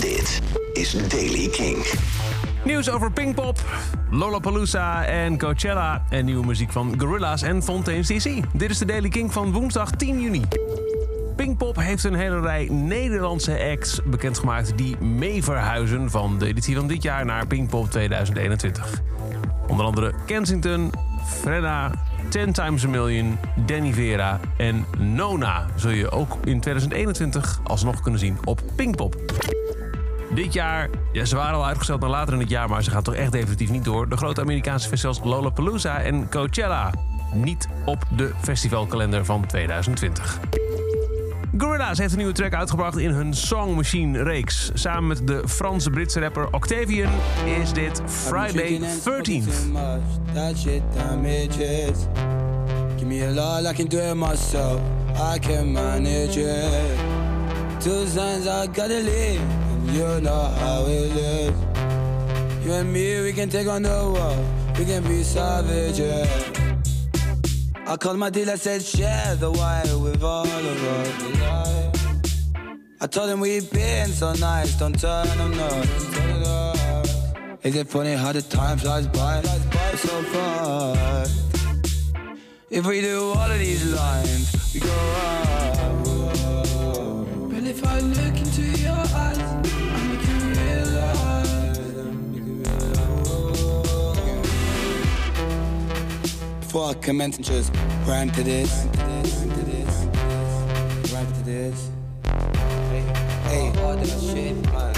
Dit is Daily King. Nieuws over Pinkpop, Lollapalooza en Coachella. En nieuwe muziek van Gorillaz en Fontaine's DC. Dit is de Daily King van woensdag 10 juni. Pinkpop heeft een hele rij Nederlandse acts bekendgemaakt... die mee verhuizen van de editie van dit jaar naar Pinkpop 2021. Onder andere Kensington, Frenna, Ten Times a Million, Danny Vera en Nona... zul je ook in 2021 alsnog kunnen zien op Pinkpop. Dit jaar, ja, ze waren al uitgesteld naar later in het jaar, maar ze gaan toch echt definitief niet door. De grote Amerikaanse festivals Lollapalooza en Coachella. Niet op de festivalkalender van 2020. Gorillaz heeft een nieuwe track uitgebracht in hun Song Machine reeks. Samen met de Franse-Britse rapper Octavian is dit Friday 13th. That shit damages. Give me a lot, I can do it myself. I can manage it. Two signs I gotta leave, and you know how it is. You and me, we can take on the world. We can be savages. I called my dealer, said share the wire with all of us. I told him we've been so nice, don't turn them no. Is it funny how the time flies by? It's so fast. If we do all of these lines, we go up. But if I look into your commence and just rhyme to this, rhyme to this, rhyme to this. Hey, all shit, man.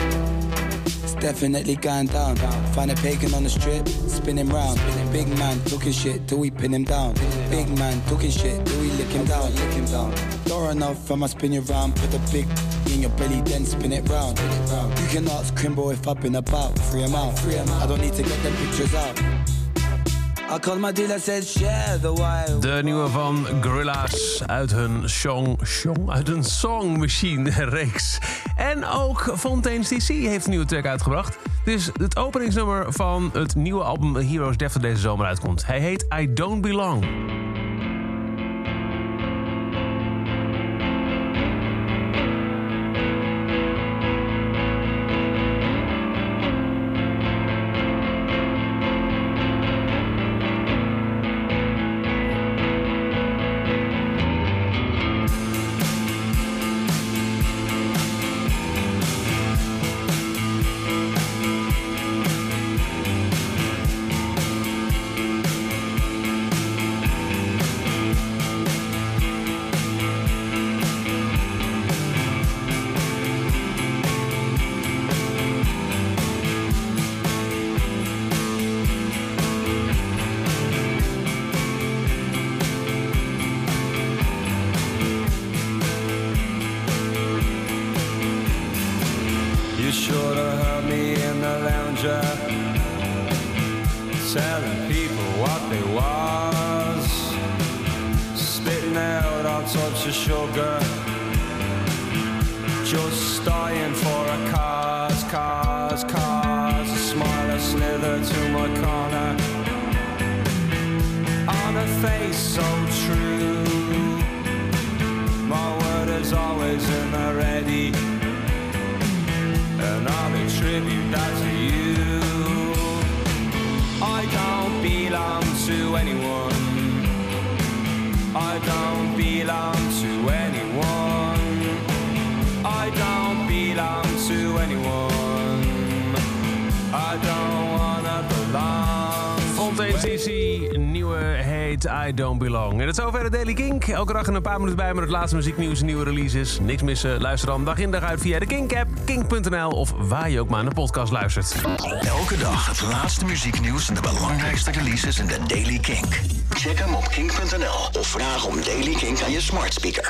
It's definitely going down. Find a pagan on the strip, spin him round. Big man talking shit till we pin him down. Big man talking shit till we lick him down. Lick him down. Door enough, I'ma spin you round. Put the big in your belly, then spin it round. You can ask Crimbo if I've been about. Free him out. I don't need to get them pictures out. De nieuwe van Gorillaz uit hun song, song, uit hun Song Machine reeks. En ook Fontaine's DC heeft een nieuwe track uitgebracht. Dit is het openingsnummer van het nieuwe album Heroes Death dat deze zomer uitkomt. Hij heet I Don't Belong. Telling people what they was. Spitting out all types of sugar. Just dying for a cause, cause, cause. A smile, a slither to my corner. On a face so true. My word is always in the ready. And I'll attribute that to you. Anyone. I don't belong to anyone. I don't belong to anyone. I don't wanna belong. Fontaines I Don't Belong. En het is zover de Daily Kink. Elke dag een paar minuten bij met het laatste muzieknieuws en nieuwe releases. Niks missen, luister dan dag in dag uit via de Kink-app, kink.nl of waar je ook maar naar de podcast luistert. Elke dag het laatste muzieknieuws en de belangrijkste releases in de Daily Kink. Check hem op kink.nl of vraag om Daily Kink aan je smart speaker.